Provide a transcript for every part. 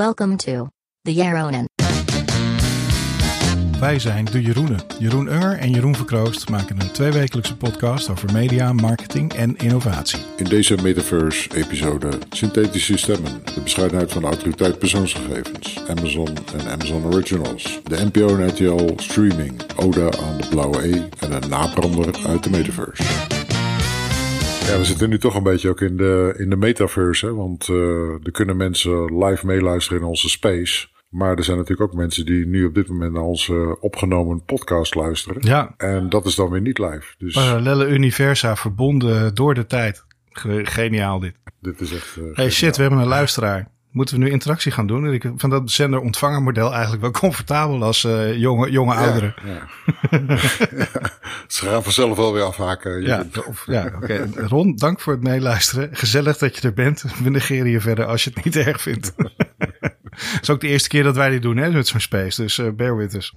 Welcome to the Yaronen. Wij zijn de Jeroenen. Jeroen Unger en Jeroen Verkroost maken een tweewekelijkse podcast over media, marketing en innovatie. In deze Metaverse-episode synthetische stemmen, de bescheidenheid van de autoriteit persoonsgegevens, Amazon en Amazon Originals, de NPO en RTL streaming, Oda aan de blauwe E en een nabrander uit de Metaverse. Ja, we zitten nu toch een beetje ook in de, in de metaverse, hè? want uh, er kunnen mensen live meeluisteren in onze space. Maar er zijn natuurlijk ook mensen die nu op dit moment naar onze opgenomen podcast luisteren. Ja. En dat is dan weer niet live. Dus... Parallele universa verbonden door de tijd. Geniaal dit. Dit is echt. Uh, hey shit, we hebben een luisteraar. Moeten we nu interactie gaan doen? Ik vind dat zender-ontvangermodel eigenlijk wel comfortabel als uh, jonge, jonge ja, ouderen. Ja. Ze gaan vanzelf wel weer afhaken. Ja, of, ja oké. Okay. Ron, dank voor het meeluisteren. Gezellig dat je er bent. We negeren je verder als je het niet erg vindt. Het is ook de eerste keer dat wij dit doen hè, met zo'n space. Dus uh, bear with us.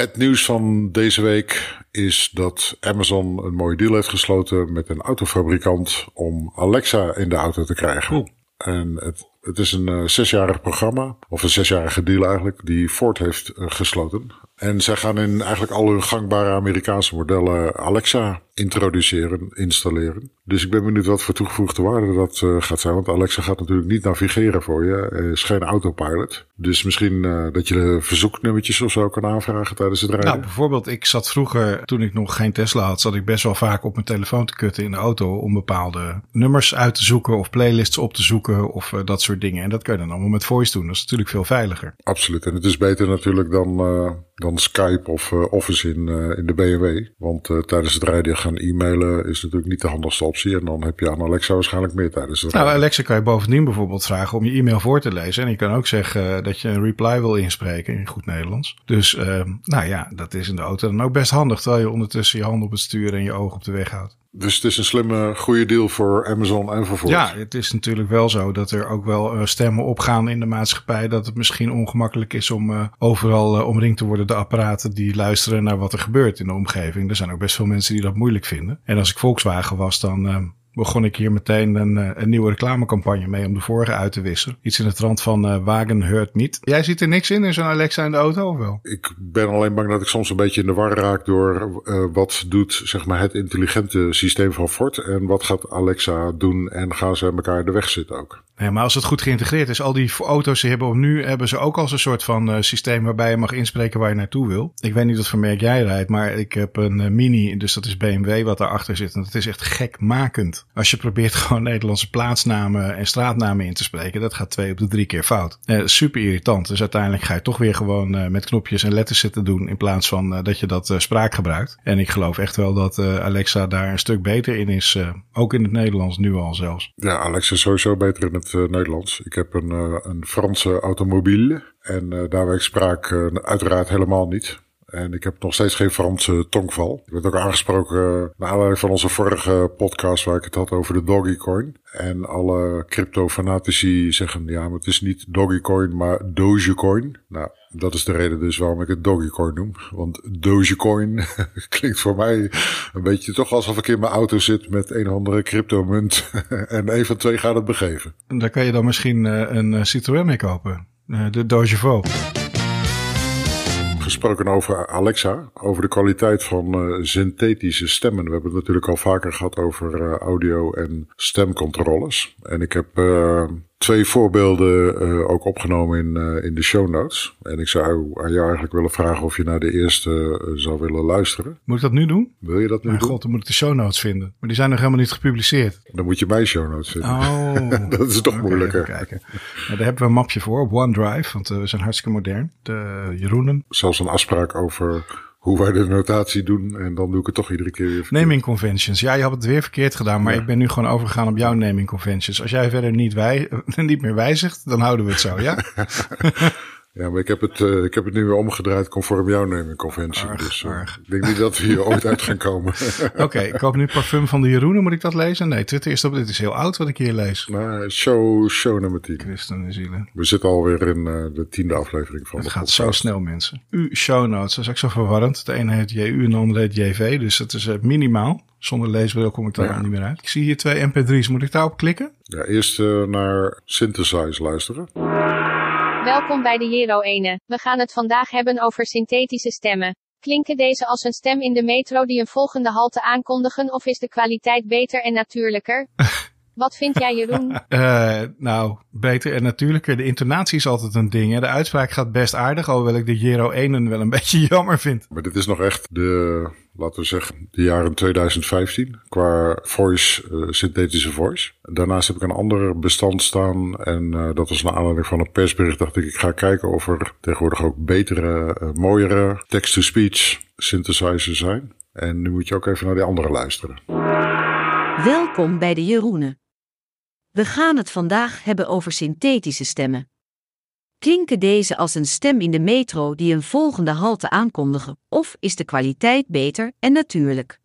Het nieuws van deze week is dat Amazon een mooie deal heeft gesloten met een autofabrikant om Alexa in de auto te krijgen. En het, het is een uh, zesjarig programma, of een zesjarige deal eigenlijk, die Ford heeft uh, gesloten. En zij gaan in eigenlijk al hun gangbare Amerikaanse modellen Alexa introduceren, installeren. Dus ik ben benieuwd wat voor toegevoegde waarde dat uh, gaat zijn. Want Alexa gaat natuurlijk niet navigeren voor je. Er is geen autopilot. Dus misschien uh, dat je de verzoeknummertjes of zo kan aanvragen tijdens het rijden. Nou, bijvoorbeeld, ik zat vroeger, toen ik nog geen Tesla had, zat ik best wel vaak op mijn telefoon te kutten in de auto om bepaalde nummers uit te zoeken of playlists op te zoeken of uh, dat soort dingen. En dat kun je dan allemaal met voice doen. Dat is natuurlijk veel veiliger. Absoluut. En het is beter natuurlijk dan, dan Skype of Office in, in de BMW. Want tijdens het rijden gaan e-mailen is natuurlijk niet de handigste optie. En dan heb je aan Alexa waarschijnlijk meer tijdens het Nou, Alexa kan je bovendien bijvoorbeeld vragen om je e-mail voor te lezen. En je kan ook zeggen dat je een reply wil inspreken in goed Nederlands. Dus uh, nou ja, dat is in de auto dan ook best handig. Terwijl je ondertussen je hand op het stuur en je oog op de weg houdt. Dus het is een slimme, goede deal voor Amazon en voor Ford. Ja, het is natuurlijk wel zo dat er ook wel uh, stemmen opgaan in de maatschappij. Dat het misschien ongemakkelijk is om uh, overal uh, omringd te worden door apparaten die luisteren naar wat er gebeurt in de omgeving. Er zijn ook best veel mensen die dat moeilijk vinden. En als ik Volkswagen was, dan begon ik hier meteen een, een, nieuwe reclamecampagne mee om de vorige uit te wisselen. Iets in de trant van uh, wagen hurt niet. Jij ziet er niks in in zo'n Alexa in de auto of wel? Ik ben alleen bang dat ik soms een beetje in de war raak door uh, wat doet zeg maar, het intelligente systeem van Ford en wat gaat Alexa doen en gaan ze elkaar in de weg zitten ook. Nee, maar als het goed geïntegreerd is, al die auto's die hebben nu hebben ze ook als een soort van uh, systeem waarbij je mag inspreken waar je naartoe wil. Ik weet niet wat voor merk jij rijdt, maar ik heb een Mini, dus dat is BMW wat daarachter zit. En dat is echt gekmakend. Als je probeert gewoon Nederlandse plaatsnamen en straatnamen in te spreken, dat gaat twee op de drie keer fout. Uh, super irritant. Dus uiteindelijk ga je toch weer gewoon met knopjes en letters zitten doen in plaats van dat je dat spraak gebruikt. En ik geloof echt wel dat Alexa daar een stuk beter in is, ook in het Nederlands nu al zelfs. Ja, Alexa is sowieso beter in het Nederlands. Ik heb een, een Franse automobiel en daar werkt spraak uiteraard helemaal niet. En ik heb nog steeds geen Franse tongval. Ik werd ook aangesproken naar aanleiding van onze vorige podcast waar ik het had over de Dogecoin. En alle crypto-fanatici zeggen, ja, maar het is niet Dogecoin, maar Dogecoin. Nou, dat is de reden dus waarom ik het Dogecoin noem. Want Dogecoin klinkt voor mij een beetje toch alsof ik in mijn auto zit met een of andere cryptomunt. en een van twee gaat het begeven. En daar kan je dan misschien uh, een Citroën mee kopen. Uh, de Dogevo. Gesproken over Alexa, over de kwaliteit van uh, synthetische stemmen. We hebben het natuurlijk al vaker gehad over uh, audio en stemcontroles. En ik heb uh, twee voorbeelden ook opgenomen in, in de show notes. En ik zou aan jou eigenlijk willen vragen of je naar de eerste zou willen luisteren. Moet ik dat nu doen? Wil je dat nu Mijn doen? god, dan moet ik de show notes vinden. Maar die zijn nog helemaal niet gepubliceerd. Dan moet je mijn show notes vinden. Oh. dat is toch okay, moeilijker. Kijken. Nou, daar hebben we een mapje voor op OneDrive, want we zijn hartstikke modern. De Jeroenen. Zelfs een afspraak over hoe wij de notatie doen. En dan doe ik het toch iedere keer weer verkeerd. Naming conventions. Ja, je had het weer verkeerd gedaan, maar Ja. ik ben nu gewoon overgegaan op jouw naming conventions. Als jij verder niet, wij, niet meer wijzigt, dan houden we het zo, ja? Ja, maar ik heb het, uh, ik heb het nu weer omgedraaid conform jouw naming conventie. Arg, dus uh, ik denk niet dat we hier ooit uit gaan komen. Oké, ik koop nu parfum van de Jeroenen. Moet ik dat lezen? Nee, Twitter is op. Dit is heel oud wat ik hier lees. maar show, show nummer 10. Christen en zielen. We zitten alweer in uh, de tiende aflevering van Het de gaat podcast. zo snel, mensen. U show notes, dat is ook zo verwarrend. De ene heet JU en de andere heet JV. Dus het is minimaal. Zonder leesbril kom ik daar Ja. niet meer uit. Ik zie hier twee mp3's. Moet ik daarop klikken? Ja, eerst naar Synthesize luisteren. Welkom bij de Jero Ene. We gaan het vandaag hebben over synthetische stemmen. Klinken deze als een stem in de metro die een volgende halte aankondigen of is de kwaliteit beter en natuurlijker? Wat vind jij Jeroen? Uh, nou, beter en natuurlijker. De intonatie is altijd een ding. Hè? De uitspraak gaat best aardig, alhoewel ik de Jero 1 wel een beetje jammer vind. Maar dit is nog echt de, laten we zeggen, de jaren 2015 qua voice, uh, synthetische voice. Daarnaast heb ik een ander bestand staan en uh, dat was naar aanleiding van een persbericht. Dacht ik, ik ga kijken of er tegenwoordig ook betere, uh, mooiere text-to-speech synthesizers zijn. En nu moet je ook even naar die andere luisteren. Welkom bij de Jeroenen. We gaan het vandaag hebben over synthetische stemmen. Klinken deze als een stem in de metro die een volgende halte aankondigen, of is de kwaliteit beter en natuurlijk?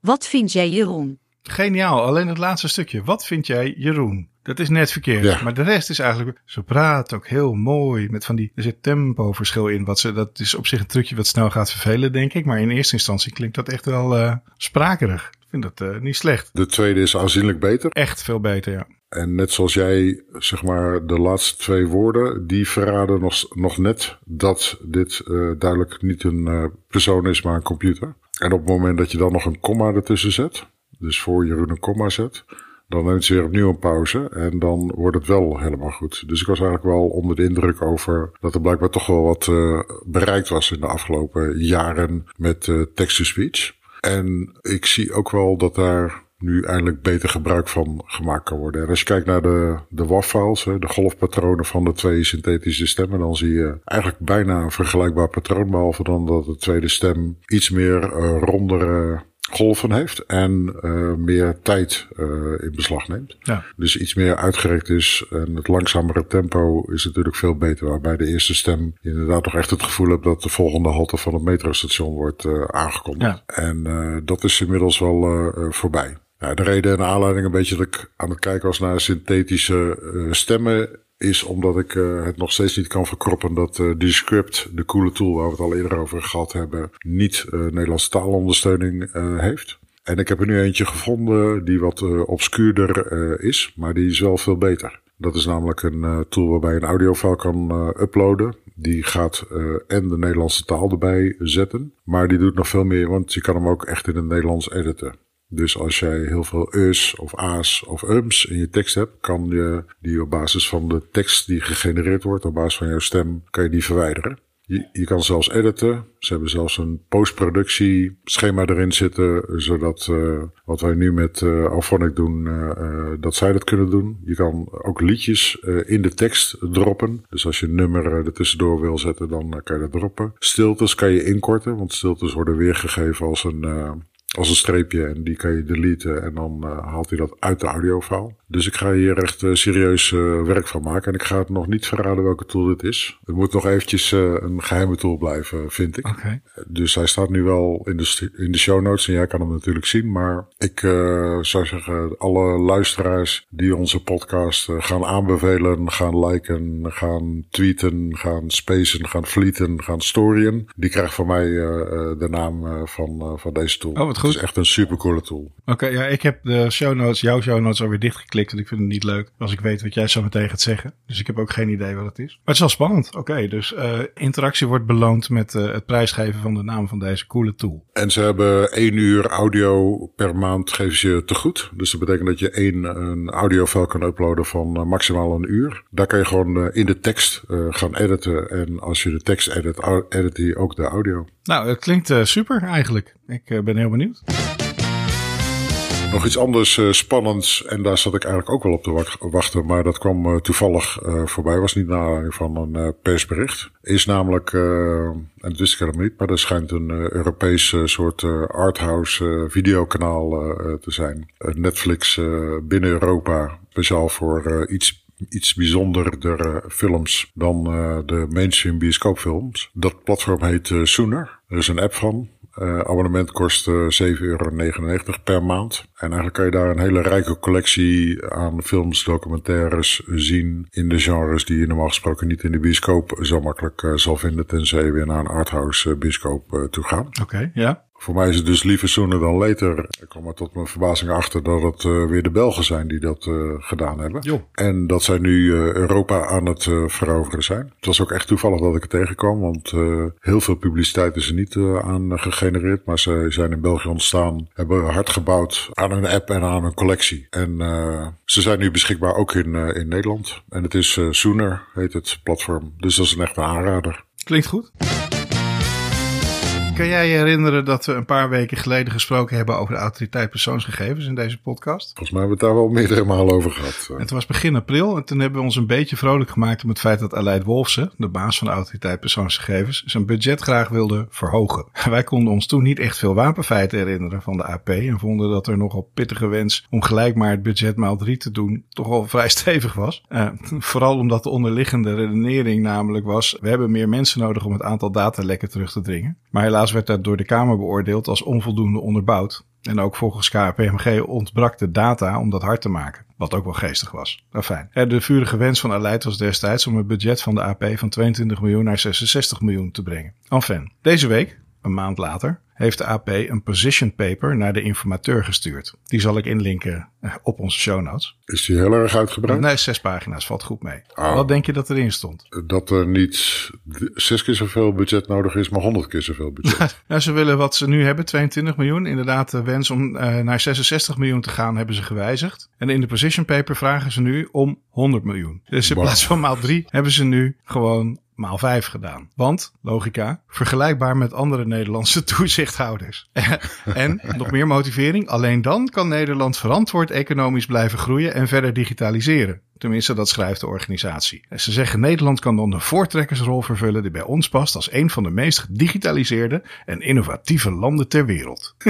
Wat vind jij, Jeroen? Geniaal, alleen het laatste stukje. Wat vind jij, Jeroen? Dat is net verkeerd. Ja. Maar de rest is eigenlijk. Ze praat ook heel mooi. Met van die. Er zit tempoverschil in. Wat ze, dat is op zich een trucje wat snel gaat vervelen, denk ik. Maar in eerste instantie klinkt dat echt wel uh, sprakerig. Ik vind dat uh, niet slecht. De tweede is aanzienlijk beter. Echt veel beter, ja. En net zoals jij, zeg maar, de laatste twee woorden, die verraden nog, nog net dat dit uh, duidelijk niet een persoon is, maar een computer. En op het moment dat je dan nog een komma ertussen zet, dus voor Jeroen een komma zet, dan neemt ze weer opnieuw een pauze en dan wordt het wel helemaal goed. Dus ik was eigenlijk wel onder de indruk over dat er blijkbaar toch wel wat uh, bereikt was in de afgelopen jaren met uh, text-to-speech. En ik zie ook wel dat daar nu eindelijk beter gebruik van gemaakt kan worden. En als je kijkt naar de, de WAV-files, de golfpatronen van de twee synthetische stemmen, dan zie je eigenlijk bijna een vergelijkbaar patroon, behalve dan dat de tweede stem iets meer uh, rondere golven heeft en uh, meer tijd uh, in beslag neemt. Ja. Dus iets meer uitgerekt is en het langzamere tempo is natuurlijk veel beter. Waarbij de eerste stem inderdaad toch echt het gevoel hebt dat de volgende halte van het metrostation wordt uh, aangekondigd. Ja. En dat is inmiddels wel voorbij. Ja, de reden en de aanleiding een beetje dat ik aan het kijken was naar synthetische stemmen is omdat ik uh, het nog steeds niet kan verkroppen dat uh, Descript, de coole tool waar we het al eerder over gehad hebben, niet uh, Nederlandse taalondersteuning heeft. En ik heb er nu eentje gevonden die wat obscuurder is, maar die is wel veel beter. Dat is namelijk een tool waarbij je een audiofile kan uploaden. Die gaat en de Nederlandse taal erbij zetten. Maar die doet nog veel meer, want je kan hem ook echt in het Nederlands editen. Dus als jij heel veel us of a's of ums in je tekst hebt, kan je die op basis van de tekst die gegenereerd wordt, op basis van jouw stem, kan je die verwijderen. Je, je kan zelfs editen. Ze hebben zelfs een postproductie schema erin zitten, zodat uh, wat wij nu met uh, Alphonic doen, uh, dat zij dat kunnen doen. Je kan ook liedjes in de tekst droppen. Dus als je een nummer er tussendoor wil zetten, dan kan je dat droppen. Stiltes kan je inkorten, want stiltes worden weergegeven als een als een streepje en die kan je deleten en dan uh, haalt hij dat uit de audiofile. Dus ik ga hier echt uh, serieus uh, werk van maken en ik ga het nog niet verraden welke tool dit is. Het moet nog eventjes een geheime tool blijven, vind ik. Okay. Dus hij staat nu wel in de, in de show notes en jij kan hem natuurlijk zien. Maar ik zou zeggen, alle luisteraars die onze podcast gaan aanbevelen, gaan liken, gaan tweeten, gaan spacen, gaan fleeten, gaan storyen. Die krijgt van mij de naam van, van deze tool. Oh, wat goed. Het is echt een supercoole tool. Oké, okay, ja, ik heb de show notes, jouw show notes alweer dichtgeklikt. En ik vind het niet leuk als ik weet wat jij zo meteen gaat zeggen. Dus ik heb ook geen idee wat het is. Maar het is wel spannend. Oké, okay, dus uh, interactie wordt beloond met uh, het prijsgeven van de naam van deze coole tool. En ze hebben één uur audio per maand geven ze je te goed. Dus dat betekent dat je één een audiofile kan uploaden van uh, maximaal een uur. Daar kan je gewoon in de tekst gaan editen. En als je de tekst edit, edit je ook de audio. Nou, het klinkt super eigenlijk. Ik ben heel benieuwd. Nog iets anders uh, spannends, en daar zat ik eigenlijk ook wel op te wachten, maar dat kwam uh, toevallig uh, voorbij, was niet naar van een persbericht. Is namelijk, en dat wist ik helemaal niet, maar er schijnt een Europees soort arthouse videokanaal te zijn. Netflix binnen Europa, speciaal voor iets iets bijzonderder films dan de mainstream bioscoopfilms. Dat platform heet Sooner. Er is een app van. Uh, abonnement kost uh, 7,99 euro per maand. En eigenlijk kan je daar een hele rijke collectie aan films, documentaires zien in de genres die je normaal gesproken niet in de bioscoop zo makkelijk uh, zal vinden, tenzij je weer naar een arthouse bioscoop toe gaat. Oké, ja. Voor mij is het dus liever sooner dan later. Ik kwam er tot mijn verbazing achter dat het uh, weer de Belgen zijn die dat uh, gedaan hebben. Jo. En dat zij nu uh, Europa aan het veroveren zijn. Het was ook echt toevallig dat ik het tegenkwam, want heel veel publiciteit is er niet aan gegenereerd. Maar ze zijn in België ontstaan, hebben hard gebouwd aan hun app en aan hun collectie. En ze zijn nu beschikbaar ook in, in Nederland. En het is Sooner, heet het platform. Dus dat is een echte aanrader. Klinkt goed. Kan jij je herinneren dat we een paar weken geleden gesproken hebben over de autoriteit persoonsgegevens in deze podcast? Volgens mij hebben we het daar wel meerdere malen over gehad. Het was begin april en toen hebben we ons een beetje vrolijk gemaakt om het feit dat Aleid Wolfsen, de baas van de autoriteit persoonsgegevens, zijn budget graag wilde verhogen. Wij konden ons toen niet echt veel wapenfeiten herinneren van de AP en vonden dat er nogal pittige wens om gelijk maar het budget maal drie te doen toch al vrij stevig was. Uh, vooral omdat de onderliggende redenering namelijk was, we hebben meer mensen nodig om het aantal datalekken terug te dringen. Maar helaas werd dat door de Kamer beoordeeld als onvoldoende onderbouwd. En ook volgens KPMG ontbrak de data om dat hard te maken. Wat ook wel geestig was. Fijn. De vurige wens van Aleid was destijds om het budget van de AP van 22 miljoen naar 66 miljoen te brengen. Enfin, deze week, een maand later, heeft de AP een position paper naar de informateur gestuurd. Die zal ik inlinken eh, op onze show notes. Is die heel erg uitgebreid? Nee, zes pagina's, valt goed mee. Oh. Wat denk je dat erin stond? Dat er niet zes keer zoveel budget nodig is, maar honderd keer zoveel budget. nou, ze willen wat ze nu hebben, 22 miljoen. Inderdaad, de wens om uh, naar 66 miljoen te gaan hebben ze gewijzigd. En in de position paper vragen ze nu om 100 miljoen. Dus in plaats van maal 3 hebben ze nu gewoon maal 5 gedaan. Want, logica, vergelijkbaar met andere Nederlandse en, nog meer motivering, alleen dan kan Nederland verantwoord economisch blijven groeien en verder digitaliseren. Tenminste, dat schrijft de organisatie. En ze zeggen Nederland kan dan de voortrekkersrol vervullen die bij ons past als een van de meest gedigitaliseerde en innovatieve landen ter wereld.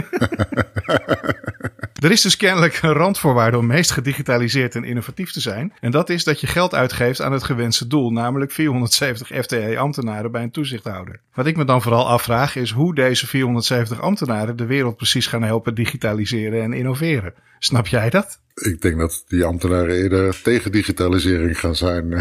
er is dus kennelijk een randvoorwaarde om meest gedigitaliseerd en innovatief te zijn. En dat is dat je geld uitgeeft aan het gewenste doel, namelijk 470 FTE-ambtenaren bij een toezichthouder. Wat ik me dan vooral afvraag is hoe deze 470 ambtenaren de wereld precies gaan helpen digitaliseren en innoveren. Snap jij dat? Ik denk dat die ambtenaren eerder tegen digitalisering gaan zijn.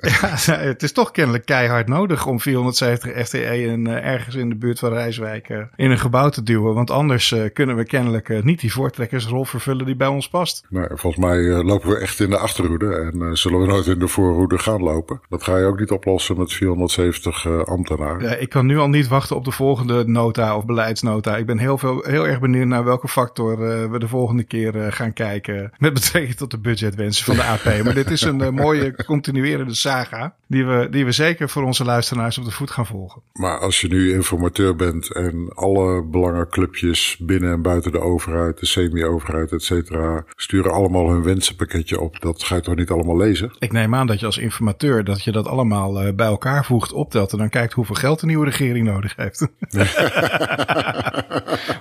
ja, het is toch kennelijk keihard nodig om 470 FTE in, uh, ergens in de buurt van Rijswijk uh, in een gebouw te duwen. Want anders uh, kunnen we kennelijk niet die voortrekkersrol vervullen die bij ons past. Nee, volgens mij lopen we echt in de achterhoede en zullen we nooit in de voorhoede gaan lopen. Dat ga je ook niet oplossen met 470 ambtenaren. Ja, ik kan nu al niet wachten op de volgende nota of beleidsnota. Ik ben heel, veel, heel erg benieuwd naar welke factor we de volgende keer gaan kijken met betrekking tot de budgetwensen van de AP. Maar dit is een uh, mooie continuerende saga die we, die we zeker voor onze luisteraars op de voet gaan volgen. Maar als je nu informateur bent en alle belangenclubjes binnen en buiten de overheid, de semi-overheid, et cetera, sturen allemaal hun wensenpakketje op, dat ga je toch niet allemaal lezen? Ik neem aan dat je als informateur dat je dat allemaal uh, bij elkaar voegt, optelt en dan kijkt hoeveel geld de nieuwe regering nodig heeft.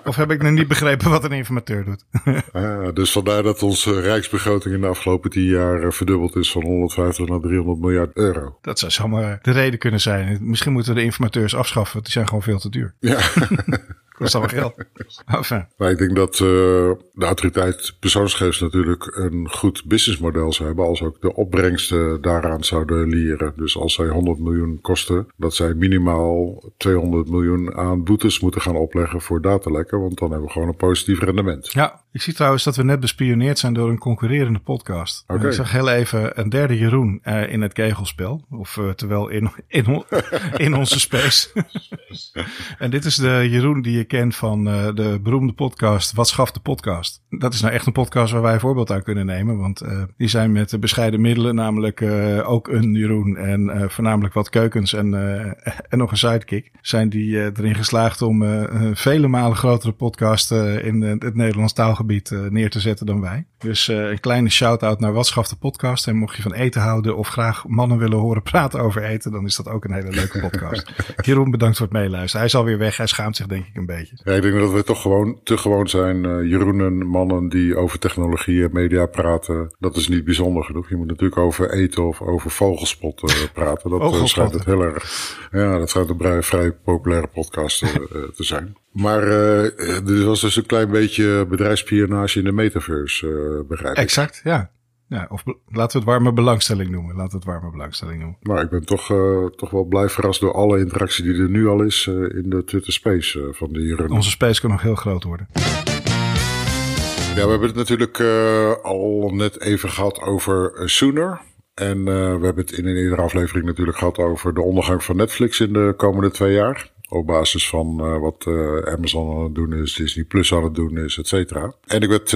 of heb ik nog niet begrepen wat een informateur doet? Dus vandaar dat onze rijksbegroting in de afgelopen tien jaar eh, verdubbeld is van 150 naar 300 miljard euro. Dat zou zomaar de reden kunnen zijn. Misschien moeten we de informateurs afschaffen, want die zijn gewoon veel te duur. Ja. Kost allemaal geld. Enfin. Maar ik denk dat uh, de autoriteit persoonsgegevens natuurlijk een goed businessmodel zou hebben als ook de opbrengsten daaraan zouden leren. Dus als zij 100 miljoen kosten, dat zij minimaal 200 miljoen aan boetes moeten gaan opleggen voor datalekken, want dan hebben we gewoon een positief rendement. Ja, ik zie trouwens dat we net bespioneerd zijn door een concurrerende podcast. Okay. Ik zag heel even een derde Jeroen uh, in het kegelspel. Of uh, terwijl in, in, in onze space. en dit is de Jeroen die je kent van uh, de beroemde podcast Wat schaft de podcast? Dat is nou echt een podcast waar wij een voorbeeld aan kunnen nemen. Want die zijn met bescheiden middelen, namelijk ook een Jeroen en voornamelijk wat keukens en, en nog een sidekick. Zijn die erin geslaagd om vele malen grotere podcast in het Nederlands taalgebied neer te zetten dan wij. Dus een kleine shout-out naar Watschaf de podcast. En mocht je van eten houden of graag mannen willen horen praten over eten, dan is dat ook een hele leuke podcast. Jeroen, bedankt voor het meeluisteren. Hij is alweer weg. Hij schaamt zich denk ik een beetje. Ja, ik denk dat we toch gewoon te gewoon zijn. Uh, Jeroenen, mannen die over technologie en media praten. Dat is niet bijzonder genoeg. Je moet natuurlijk over eten of over vogelspot uh, praten. Dat uh, schijnt het heel erg. Ja, dat schijnt een vrij populaire podcast te zijn. Maar dit was dus een klein beetje bedrijfsspionage in de metaverse, begrijp ik. Exact, ja. Ja, of laten we het warme belangstelling noemen. Laten we het warme belangstelling noemen. Maar ik ben toch, uh, toch wel blij verrast door alle interactie die er nu al is uh, in de Twitter Space uh, van de hier. Onze space kan nog heel groot worden. Ja, we hebben het natuurlijk al net even gehad over Sooner. En we hebben het in een eerdere aflevering natuurlijk gehad over de ondergang van Netflix in de komende twee jaar. Op basis van wat Amazon aan het doen is, Disney Plus aan het doen is, et cetera. En ik werd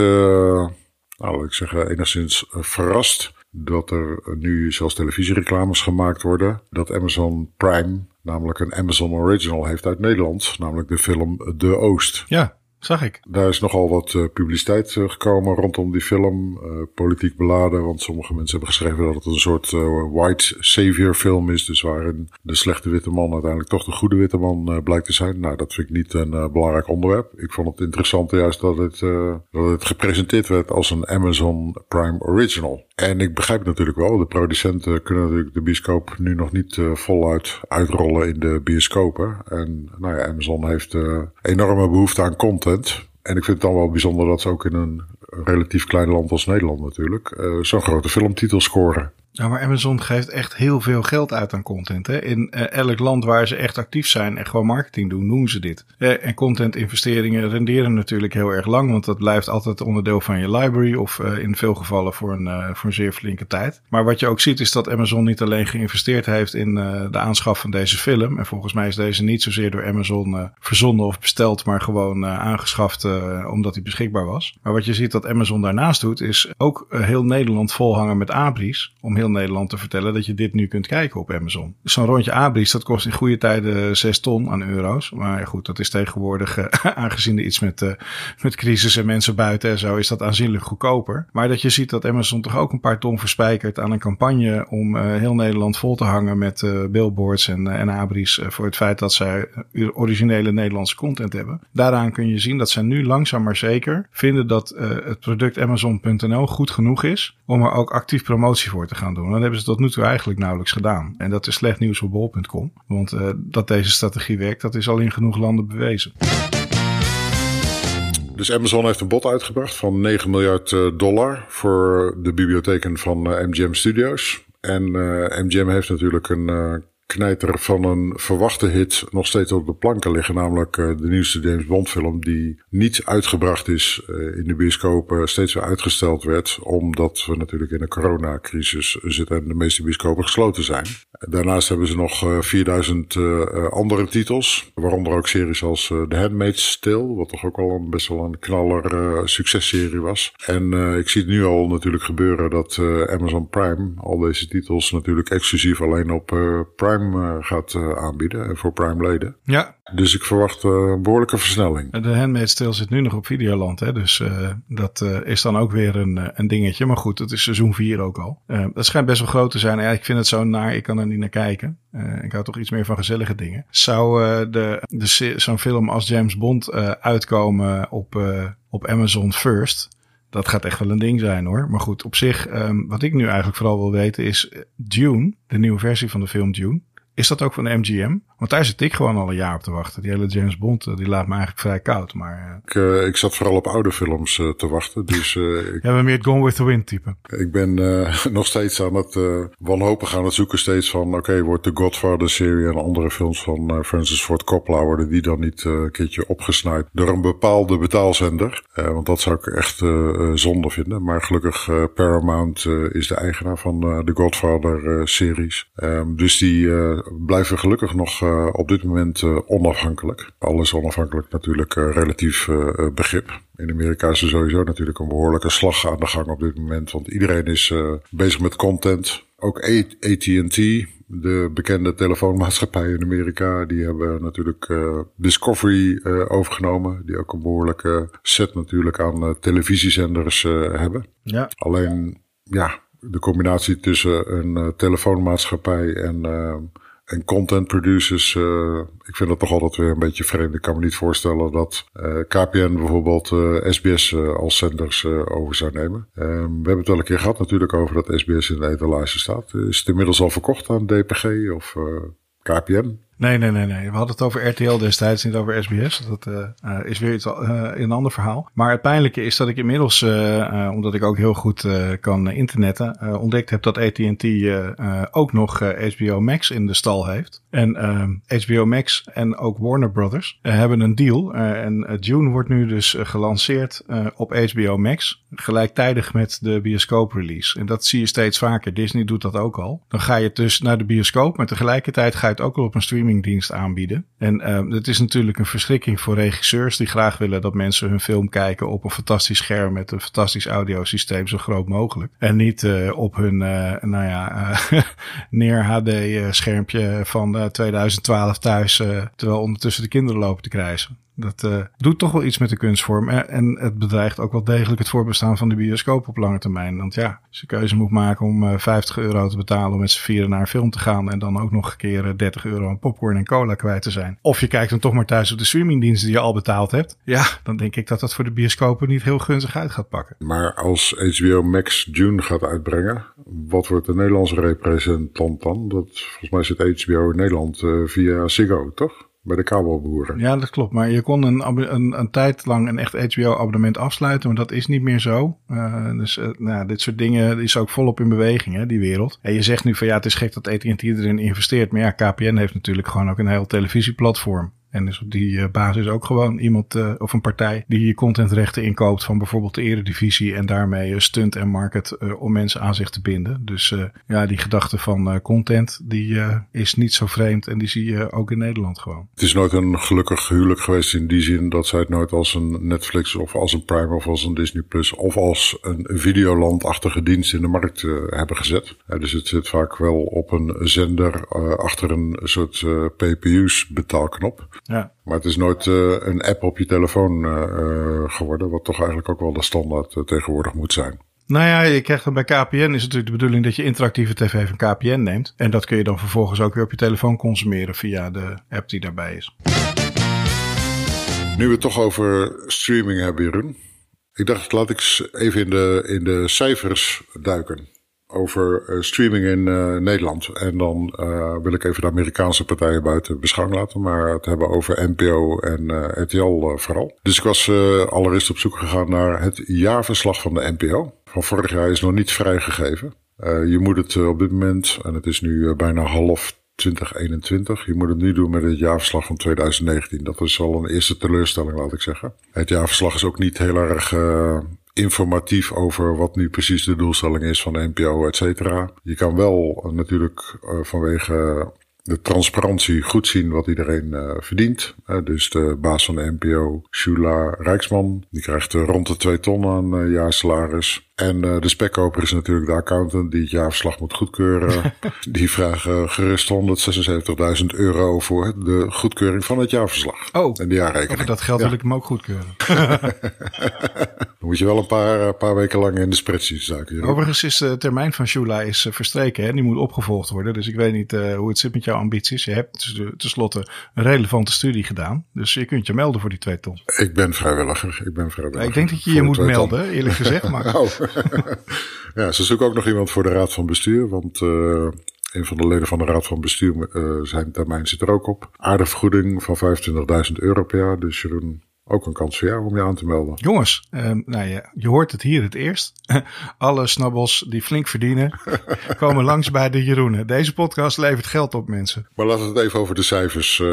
nou, ik zeggen, enigszins eh, verrast dat er nu zelfs televisiereclames gemaakt worden. Dat Amazon Prime namelijk een Amazon Original heeft uit Nederland, namelijk de film De Oost. Ja, Zag ik. Daar is nogal wat uh, publiciteit uh, gekomen rondom die film. Uh, politiek beladen, want sommige mensen hebben geschreven dat het een soort white savior film is. Dus waarin de slechte witte man uiteindelijk toch de goede witte man blijkt te zijn. Nou, dat vind ik niet een belangrijk onderwerp. Ik vond het interessant juist dat het, dat het gepresenteerd werd als een Amazon Prime Original. En ik begrijp natuurlijk wel. De producenten kunnen natuurlijk de bioscoop nu nog niet voluit uitrollen in de bioscopen. En nou ja, Amazon heeft enorme behoefte aan content. En ik vind het dan wel bijzonder dat ze ook in een relatief klein land als Nederland natuurlijk uh, zo'n grote filmtitel scoren. Ja, maar Amazon geeft echt heel veel geld uit aan content. Hè? In uh, elk land waar ze echt actief zijn en gewoon marketing doen, doen ze dit. Uh, en contentinvesteringen renderen natuurlijk heel erg lang, want dat blijft altijd onderdeel van je library of uh, in veel gevallen voor een, voor een zeer flinke tijd. Maar wat je ook ziet is dat Amazon niet alleen geïnvesteerd heeft in de aanschaf van deze film. En volgens mij is deze niet zozeer door Amazon verzonnen of besteld, maar gewoon aangeschaft omdat hij beschikbaar was. Maar wat je ziet dat Amazon daarnaast doet, is ook heel Nederland volhangen met abris om heel Nederland te vertellen dat je dit nu kunt kijken op Amazon. Zo'n rondje abris, dat kost in goede tijden 6 ton aan euro's. Maar goed, dat is tegenwoordig, uh, aangezien er iets met, uh, met crisis en mensen buiten en zo, is dat aanzienlijk goedkoper. Maar dat je ziet dat Amazon toch ook een paar ton verspijkert aan een campagne om heel Nederland vol te hangen met billboards en, en abris voor het feit dat zij originele Nederlandse content hebben. Daaraan kun je zien dat zij nu langzaam maar zeker vinden dat het product Amazon.nl goed genoeg is om er ook actief promotie voor te gaan doen. Dat hebben ze tot nu toe eigenlijk nauwelijks gedaan. En dat is slecht nieuws voor bol.com. Want uh, dat deze strategie werkt, dat is al in genoeg landen bewezen. Dus Amazon heeft een bod uitgebracht van 9 miljard eh, dollar voor de bibliotheken van MGM eh, Studios. En MGM heeft natuurlijk een knijter van een verwachte hit nog steeds op de planken liggen. Namelijk uh, de nieuwste James Bond film die niet uitgebracht is uh, in de bioscopen. Steeds weer uitgesteld werd. Omdat we natuurlijk in een coronacrisis zitten en de meeste bioscopen gesloten zijn. Daarnaast hebben ze nog uh, 4000 andere titels. Waaronder ook series als The Handmaid's Tale. Wat toch ook al een, best wel een knaller successerie was. En ik zie het nu al natuurlijk gebeuren dat Amazon Prime al deze titels natuurlijk exclusief alleen op Prime Prime uh, gaat uh, aanbieden. En voor Prime leden. Ja. Dus ik verwacht een behoorlijke versnelling. De Handmaid's Tale zit nu nog op Videoland. Hè? Dus dat is dan ook weer een, een dingetje. Maar goed, het is seizoen 4 ook al. dat schijnt best wel groot te zijn. Ja, ik vind het zo naar. Ik kan er niet naar kijken. ik hou toch iets meer van gezellige dingen. Zou de, de, zo'n film als James Bond uitkomen op, op Amazon First dat gaat echt wel een ding zijn hoor. Maar goed, op zich, um, wat ik nu eigenlijk vooral wil weten is Dune, de nieuwe versie van de film Dune. Is dat ook van de MGM? Want daar zit ik gewoon al een jaar op te wachten. Die hele James Bond, eh, die laat me eigenlijk vrij koud. Maar, uh... ik, uh, ik zat vooral op oude films uh, te wachten. Dus, ik... Jij bent meer het Gone with the Wind type. Ik ben nog steeds aan het wanhopig aan het zoeken steeds van... Oké, okay, wordt de Godfather-serie en andere films van Francis Ford Coppola... worden die dan niet een keertje opgesnaaid door een bepaalde betaalzender? want dat zou ik echt zonde vinden. Maar gelukkig Paramount is de eigenaar van de Godfather-series. Um, dus die blijven gelukkig nog op dit moment uh, onafhankelijk. Alles onafhankelijk natuurlijk uh, relatief begrip. In Amerika is er sowieso natuurlijk een behoorlijke slag aan de gang op dit moment. Want iedereen is bezig met content. Ook AT&T, de bekende telefoonmaatschappij in Amerika, die hebben natuurlijk Discovery overgenomen. Die ook een behoorlijke set natuurlijk aan televisiezenders hebben. Ja. Alleen, ja, de combinatie tussen een telefoonmaatschappij en En content producers, uh, ik vind dat toch altijd weer een beetje vreemd. Ik kan me niet voorstellen dat uh, KPN bijvoorbeeld SBS als zenders over zou nemen. We hebben het wel een keer gehad natuurlijk over dat SBS in de etalage staat. Is het inmiddels al verkocht aan DPG of KPN? Nee, nee, nee, nee. We hadden het over RTL destijds, niet over SBS. Dat uh, is weer iets, uh, een ander verhaal. Maar het pijnlijke is dat ik inmiddels, omdat ik ook heel goed kan internetten, ontdekt heb dat AT&T ook nog HBO Max in de stal heeft. En HBO Max en ook Warner Brothers hebben een deal. en June wordt nu dus gelanceerd op HBO Max, gelijktijdig met de bioscoop release. En dat zie je steeds vaker. Disney doet dat ook al. Dan ga je dus naar de bioscoop, maar tegelijkertijd ga je het ook al op een streaming streamingdienst aanbieden. En uh, het is natuurlijk een verschrikking voor regisseurs die graag willen dat mensen hun film kijken op een fantastisch scherm met een fantastisch audiosysteem zo groot mogelijk. En niet uh, op hun, uh, nou ja, neer HD schermpje van 2012 thuis, terwijl ondertussen de kinderen lopen te krijgen. Dat uh, doet toch wel iets met de kunstvorm. En het bedreigt ook wel degelijk het voorbestaan van de bioscoop op lange termijn. Want ja, als je keuze moet maken om uh, eh, 50 euro te betalen om met z'n vieren naar een film te gaan. En dan ook nog een keer 30 eh, euro aan popcorn en cola kwijt te zijn. Of je kijkt dan toch maar thuis op de streamingdiensten die je al betaald hebt. Ja, dan denk ik dat dat voor de bioscopen niet heel gunstig uit gaat pakken. Maar als HBO Max June gaat uitbrengen, wat wordt de Nederlandse representant dan? Dat, volgens mij zit HBO Nederland via Ziggo, toch? Bij de kabelboeren. Ja, dat klopt. Maar je kon een, een, een tijd lang een echt HBO-abonnement afsluiten, maar dat is niet meer zo. Uh, dus uh, nou, dit soort dingen is ook volop in beweging, hè, die wereld. En je zegt nu van ja, het is gek dat AT&T erin investeert. Maar ja, KPN heeft natuurlijk gewoon ook een heel televisieplatform. En dus op die uh, basis ook gewoon iemand uh, of een partij die contentrechten inkoopt van bijvoorbeeld de eredivisie en daarmee uh, stunt en market om mensen aan zich te binden. Dus ja, die gedachte van content die is niet zo vreemd en die zie je ook in Nederland gewoon. Het is nooit een gelukkig huwelijk geweest in die zin dat zij het nooit als een Netflix of als een Prime of als een Disney Plus of als een videolandachtige dienst in de markt hebben gezet. dus het zit vaak wel op een zender achter een soort PPU's betaalknop. Ja. Maar het is nooit uh, een app op je telefoon uh, geworden, wat toch eigenlijk ook wel de standaard uh, tegenwoordig moet zijn. Nou ja, je krijgt dan bij KPN is natuurlijk de bedoeling dat je interactieve tv van KPN neemt. En dat kun je dan vervolgens ook weer op je telefoon consumeren via de app die daarbij is. Nu we het toch over streaming hebben, Jeroen. Ik dacht, laat ik even in de, in de cijfers duiken over uh, streaming in uh, Nederland. En dan uh, wil ik even de Amerikaanse partijen buiten beschouwing laten, maar het hebben over NPO en RTL vooral. Dus ik was allereerst op zoek gegaan naar het jaarverslag van de NPO. Van vorig jaar is nog niet vrijgegeven. je moet het op dit moment, en het is nu bijna half 2021. Je moet het nu doen met het jaarverslag van 2019. Dat is al een eerste teleurstelling, laat ik zeggen. Het jaarverslag is ook niet heel erg informatief over wat nu precies de doelstelling is van de NPO, et cetera. Je kan wel uh, natuurlijk uh, vanwege de transparantie goed zien wat iedereen uh, verdient. dus de baas van de NPO, Shula Rijksman, die krijgt rond de 2 ton aan jaarsalaris. En uh, de spekkoper is natuurlijk de accountant die het jaarverslag moet goedkeuren. die vragen gerust 176.000 euro voor de goedkeuring van het jaarverslag. Oh, en de jaarrekening. Dat geld wil ik hem ook goedkeuren. Dan moet je wel een paar, uh, paar weken lang in de spreadsheet zaken. Overigens is de termijn van Shula is uh, verstreken. Hè? Die moet opgevolgd worden. Dus ik weet niet hoe het zit met jouw ambities. Je hebt tenslotte een relevante studie gedaan. Dus je kunt je melden voor die twee ton. Ik ben vrijwilliger. Ik ben vrijwilliger. ik denk dat je je moet melden, eerlijk gezegd. Maar... oh. ja, ze zoeken ook nog iemand voor de raad van bestuur, want uh, een van de leden van de raad van bestuur, uh, zijn termijn zit er ook op. Aardevergoeding van 25.000 euro per jaar, dus Jeroen, ook een kans voor jou om je aan te melden. Jongens, um, nou ja, je hoort het hier het eerst. Alle snabbels die flink verdienen, komen langs bij de Jeroenen. Deze podcast levert geld op, mensen. Maar laten we het even over de cijfers uh,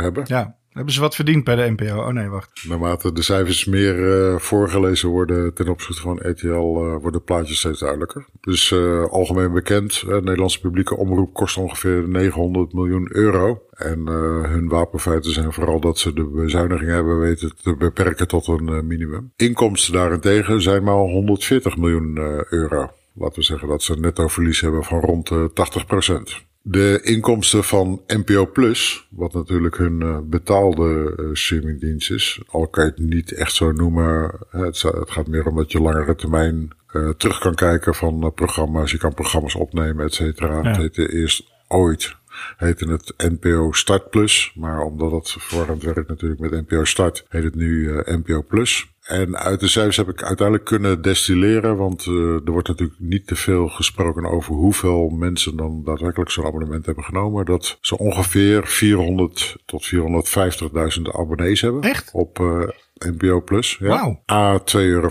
hebben. Ja. Hebben ze wat verdiend bij de NPO? Oh nee, wacht. Naarmate de cijfers meer uh, voorgelezen worden ten opzichte van RTL, uh, worden plaatjes steeds duidelijker. Dus uh, algemeen bekend, Nederlandse publieke omroep kost ongeveer 900 miljoen euro. En hun wapenfeiten zijn vooral dat ze de bezuinigingen hebben weten te beperken tot een minimum. Inkomsten daarentegen zijn maar 140 miljoen euro. Laten we zeggen dat ze een netto verlies hebben van rond 80 procent. De inkomsten van NPO Plus, wat natuurlijk hun uh, betaalde uh, streamingdienst is, al kan je het niet echt zo noemen. Het, gaat meer om dat je langere termijn uh, terug kan kijken van programma's. Je kan programma's opnemen, et cetera. Ja. Het heette eerst ooit heette het NPO Start Plus. Maar omdat het voorhand werkt natuurlijk met NPO Start, heet het nu uh, NPO Plus. En uit de cijfers heb ik uiteindelijk kunnen destilleren, want uh, er wordt natuurlijk niet te veel gesproken over hoeveel mensen dan daadwerkelijk zo'n abonnement hebben genomen. Dat ze ongeveer 400 tot 450.000 abonnees hebben. Echt? Op uh, NPO Plus. Ja. A 2,95 euro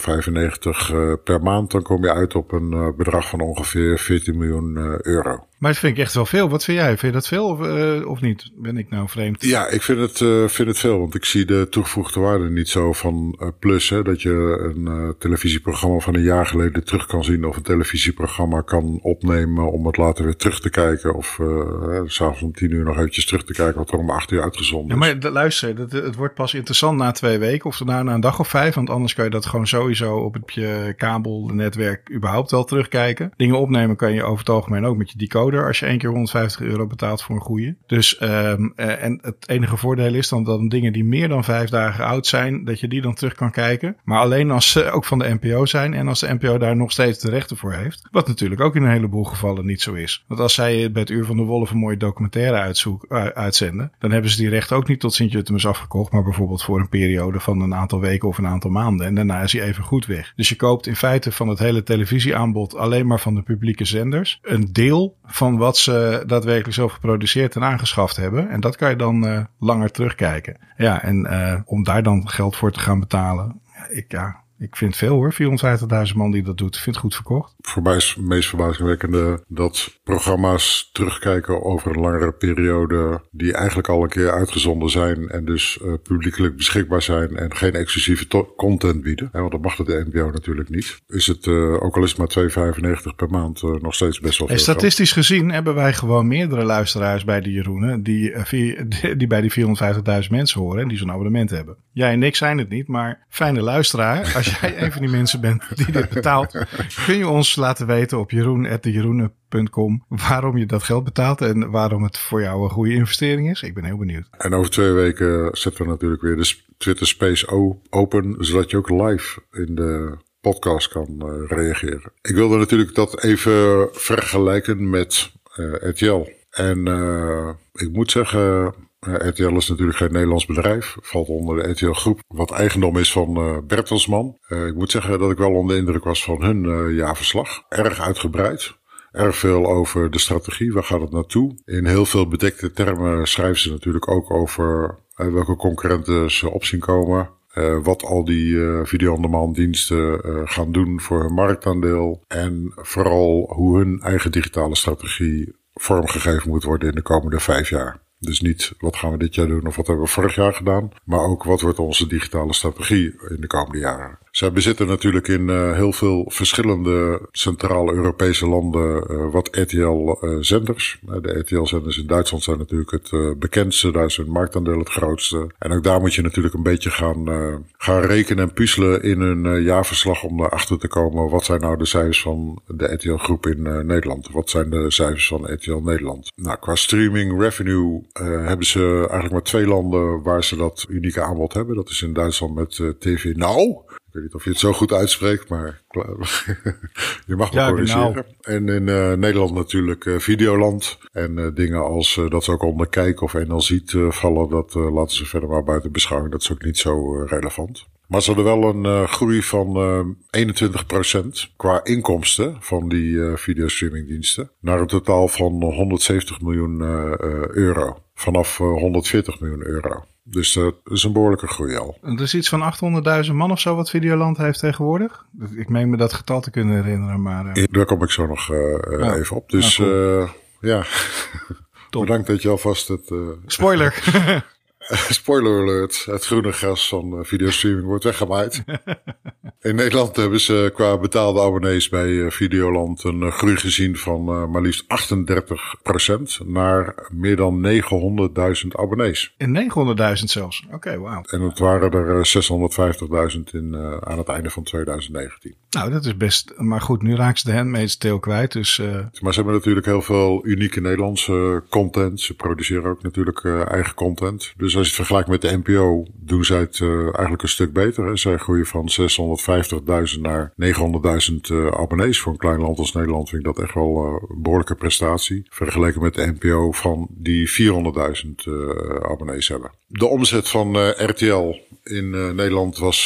per maand. Dan kom je uit op een bedrag van ongeveer 14 miljoen euro. Maar dat vind ik echt wel veel. Wat vind jij? Vind je dat veel of, uh, of niet? Ben ik nou vreemd? Ja, ik vind het, uh, vind het veel. Want ik zie de toegevoegde waarde niet zo van uh, plus. Hè, dat je een televisieprogramma van een jaar geleden terug kan zien. Of een televisieprogramma kan opnemen om het later weer terug te kijken. Of s'avonds om tien uur nog eventjes terug te kijken wat er om acht uur uitgezonden is. Ja, maar luister, het, het wordt pas interessant na twee weken. Of daarna na een dag of vijf. Want anders kan je dat gewoon sowieso op het je kabelnetwerk überhaupt wel terugkijken. Dingen opnemen kan je over het algemeen ook met je decoder als je één keer 150 euro betaalt voor een goede. Dus um, en het enige voordeel is dan dat dingen die meer dan vijf dagen oud zijn, dat je die dan terug kan kijken. Maar alleen als ze ook van de NPO zijn en als de NPO daar nog steeds de rechten voor heeft. Wat natuurlijk ook in een heleboel gevallen niet zo is. Want als zij bij het Uur van de Wolf een mooie documentaire uitzoek, uh, uitzenden, dan hebben ze die rechten ook niet tot Sint-Jutemus afgekocht, maar bijvoorbeeld voor een periode van een aantal weken of een aantal maanden. En daarna is hij even goed weg. Dus je koopt in feite van het hele televisieaanbod alleen maar van de publieke zenders een deel van wat ze daadwerkelijk zelf geproduceerd en aangeschaft hebben. En dat kan je dan uh, langer terugkijken. Ja, en uh, om daar dan geld voor te gaan betalen. Ik, ja, ik vind veel hoor, 450.000 man die dat doet. Ik vind het goed verkocht. Voor mij is het meest verbazingwekkende dat programma's terugkijken over een langere periode. Die eigenlijk al een keer uitgezonden zijn en dus uh, publiekelijk beschikbaar zijn. En geen exclusieve content bieden. Hè, want dat mag de NPO natuurlijk niet. Is het, uh, ook al is het maar 2,95 per maand, uh, nog steeds best wel veel. Hey, statistisch geld. gezien hebben wij gewoon meerdere luisteraars bij de Jeroenen. Die, die bij die 450.000 mensen horen en die zo'n abonnement hebben. Jij en ik zijn het niet, maar fijne luisteraar. Als jij een van die mensen bent die dit betaalt, kun je ons laten weten op jeroen.jeroenen.com waarom je dat geld betaalt en waarom het voor jou een goede investering is. Ik ben heel benieuwd. En over twee weken zetten we natuurlijk weer de Twitter Space open, zodat je ook live in de podcast kan uh, reageren. Ik wilde natuurlijk dat even vergelijken met uh, RTL. En uh, ik moet zeggen, RTL is natuurlijk geen Nederlands bedrijf. Valt onder de RTL groep. Wat eigendom is van uh, Bertelsman. Uh, ik moet zeggen dat ik wel onder de indruk was van hun jaarverslag. Erg uitgebreid. Erg veel over de strategie. Waar gaat het naartoe? In heel veel bedekte termen schrijven ze natuurlijk ook over welke concurrenten ze op zien komen. Wat al die uh, video-on-demand diensten gaan doen voor hun marktaandeel. En vooral hoe hun eigen digitale strategie vormgegeven moet worden in de komende vijf jaar. Dus niet wat gaan we dit jaar doen of wat hebben we vorig jaar gedaan. Maar ook wat wordt onze digitale strategie in de komende jaren. Zij bezitten natuurlijk in uh, heel veel verschillende centrale Europese landen uh, wat RTL-zenders. Uh, de RTL-zenders in Duitsland zijn natuurlijk het bekendste. Daar is hun marktaandeel het grootste. En ook daar moet je natuurlijk een beetje gaan, gaan rekenen en puzzelen in hun jaarverslag om erachter te komen. Wat zijn nou de cijfers van de RTL-groep in Nederland? Wat zijn de cijfers van RTL Nederland? Nou, qua streaming revenue hebben ze eigenlijk maar twee landen waar ze dat unieke aanbod hebben. Dat is in Duitsland met TV Now. Ik weet niet of je het zo goed uitspreekt, maar je mag me ja, corrigeren. Genau. En in uh, Nederland natuurlijk uh, Videoland. En uh, dingen als dat ze ook onder kijk of NL ziet vallen, dat laten ze verder maar buiten beschouwing. Dat is ook niet zo relevant. Maar ze hadden wel een groei van 21% qua inkomsten van die videostreamingdiensten. Naar een totaal van 170 miljoen euro. Vanaf 140 miljoen euro. Dus dat is een behoorlijke groei al. Er is iets van 800.000 man of zo wat Videoland heeft tegenwoordig. Ik meen me dat getal te kunnen herinneren, maar... Uh... Daar kom ik zo nog uh, oh. even op. Dus cool. uh, ja, bedankt dat je alvast het... Spoiler! Spoiler alert, het groene gras van videostreaming wordt weggemaaid. In Nederland hebben ze qua betaalde abonnees bij Videoland een groei gezien van maar liefst 38% naar meer dan 900.000 abonnees. In 900.000 zelfs? Oké, okay, wauw. En het waren er 650.000 in, uh, aan het einde van 2019. Nou, dat is best... Maar goed, nu raakt ze de Handmaid's Tale kwijt, dus... Uh... Maar ze hebben natuurlijk heel veel unieke Nederlandse content. Ze produceren ook natuurlijk uh, eigen content. Dus als je het vergelijkt met de NPO, doen zij het uh, eigenlijk een stuk beter. Hè. Zij groeien van 650.000 naar 900.000 uh, abonnees. Voor een klein land als Nederland vind ik dat echt wel uh, een behoorlijke prestatie. Vergeleken met de NPO van die 400.000 abonnees hebben. De omzet van RTL in Nederland was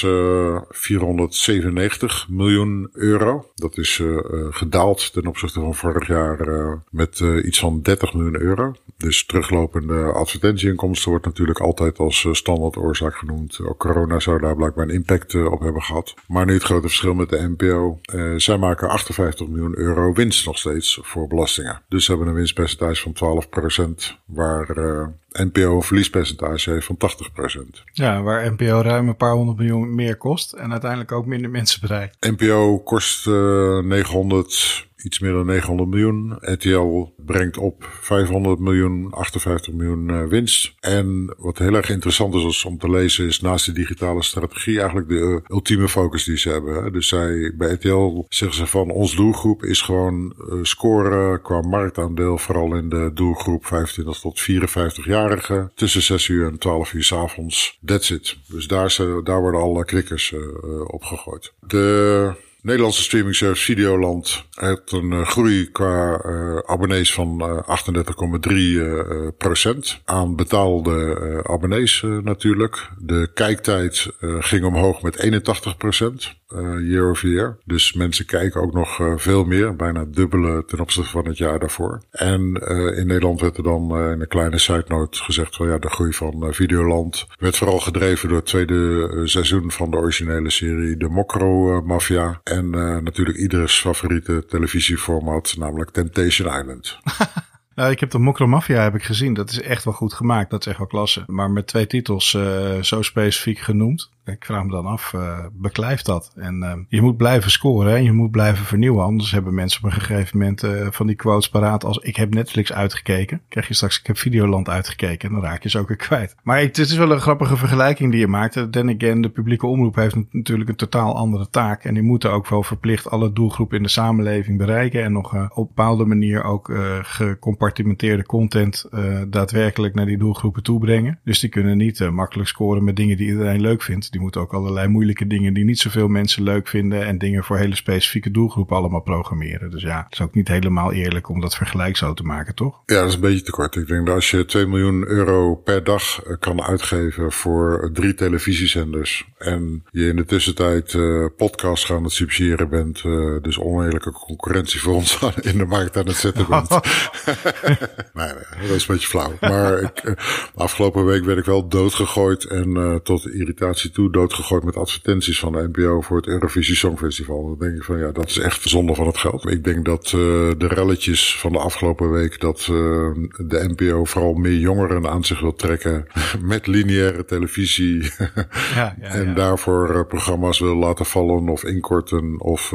497 miljoen euro. Dat is gedaald ten opzichte van vorig jaar met iets van 30 miljoen euro. Dus teruglopende advertentieinkomsten wordt natuurlijk altijd als standaard oorzaak genoemd. Ook corona zou daar blijkbaar een impact op hebben gehad. Maar nu het grote verschil met de NPO. zij maken 58 miljoen euro winst nog steeds voor belastingen. Dus ze hebben een winstpercentage van 12%, waar NPO een verliespercentage heeft van 80%. Ja, waar NPO ruim een paar honderd miljoen meer kost en uiteindelijk ook minder mensen bereikt. NPO kost uh, 900 iets meer dan 900 miljoen. RTL brengt op 500 miljoen, 58 miljoen uh, winst. En wat heel erg interessant is om te lezen is naast de digitale strategie eigenlijk de uh, ultieme focus die ze hebben. Dus zij, bij RTL zeggen ze van ons doelgroep is gewoon uh, scoren qua marktaandeel vooral in de doelgroep 25 tot 54-jarigen tussen 6 uur en 12 uur s avonds. That's it. Dus daar, daar worden alle krikkers op gegooid. De Nederlandse streaming service Videoland heeft een uh, groei qua uh, abonnees van uh, 38,3 procent. Aan betaalde abonnees natuurlijk. De kijktijd ging omhoog met 81 procent. year over year. Dus mensen kijken ook nog veel meer. Bijna dubbele ten opzichte van het jaar daarvoor. En in Nederland werd er dan in een kleine side note gezegd van ja, de groei van Videoland werd vooral gedreven door het tweede seizoen van de originele serie De Mokro Mafia. En uh, natuurlijk ieders favoriete televisieformat, namelijk Temptation Island. Nou, ik heb de Mokro Mafia heb ik gezien. Dat is echt wel goed gemaakt. Dat is echt wel klasse. Maar met twee titels uh, zo specifiek genoemd. Ik vraag me dan af, uh, beklijft dat? En uh, je moet blijven scoren en je moet blijven vernieuwen. Anders hebben mensen op een gegeven moment uh, van die quotes paraat als ik heb Netflix uitgekeken. Krijg je straks, ik heb Videoland uitgekeken en dan raak je ze ook weer kwijt. Maar het is wel een grappige vergelijking die je maakt. Then again, de publieke omroep heeft natuurlijk een totaal andere taak. En die moeten ook wel verplicht alle doelgroepen in de samenleving bereiken. En nog op bepaalde manier ook gecompartimenteerde content daadwerkelijk naar die doelgroepen toebrengen. Dus die kunnen niet makkelijk scoren met dingen die iedereen leuk vindt die moeten ook allerlei moeilijke dingen die niet zoveel mensen leuk vinden en dingen voor hele specifieke doelgroepen allemaal programmeren. Dus ja, het is ook niet helemaal eerlijk om dat vergelijk zo te maken, toch? Ja, dat is een beetje te kort. Ik denk dat als je 2 miljoen euro per dag eh, kan uitgeven voor drie televisiezenders en je in de tussentijd uh, podcasts gaan het subsidiëren bent, uh, dus oneerlijke concurrentie voor ons in de markt aan het zetten bent. nee, nee, dat is een beetje flauw. Maar ik, afgelopen week werd ik wel doodgegooid en tot irritatie toe doodgegooid met advertenties van de NPO voor het Eurovisie Songfestival. Dan denk ik van ja, dat is echt zonde van het geld. Ik denk dat uh, de relletjes van de afgelopen week, dat uh, de NPO vooral meer jongeren aan zich wil trekken met lineaire televisie. ja, ja, en daarvoor uh, programma's wil laten vallen of inkorten of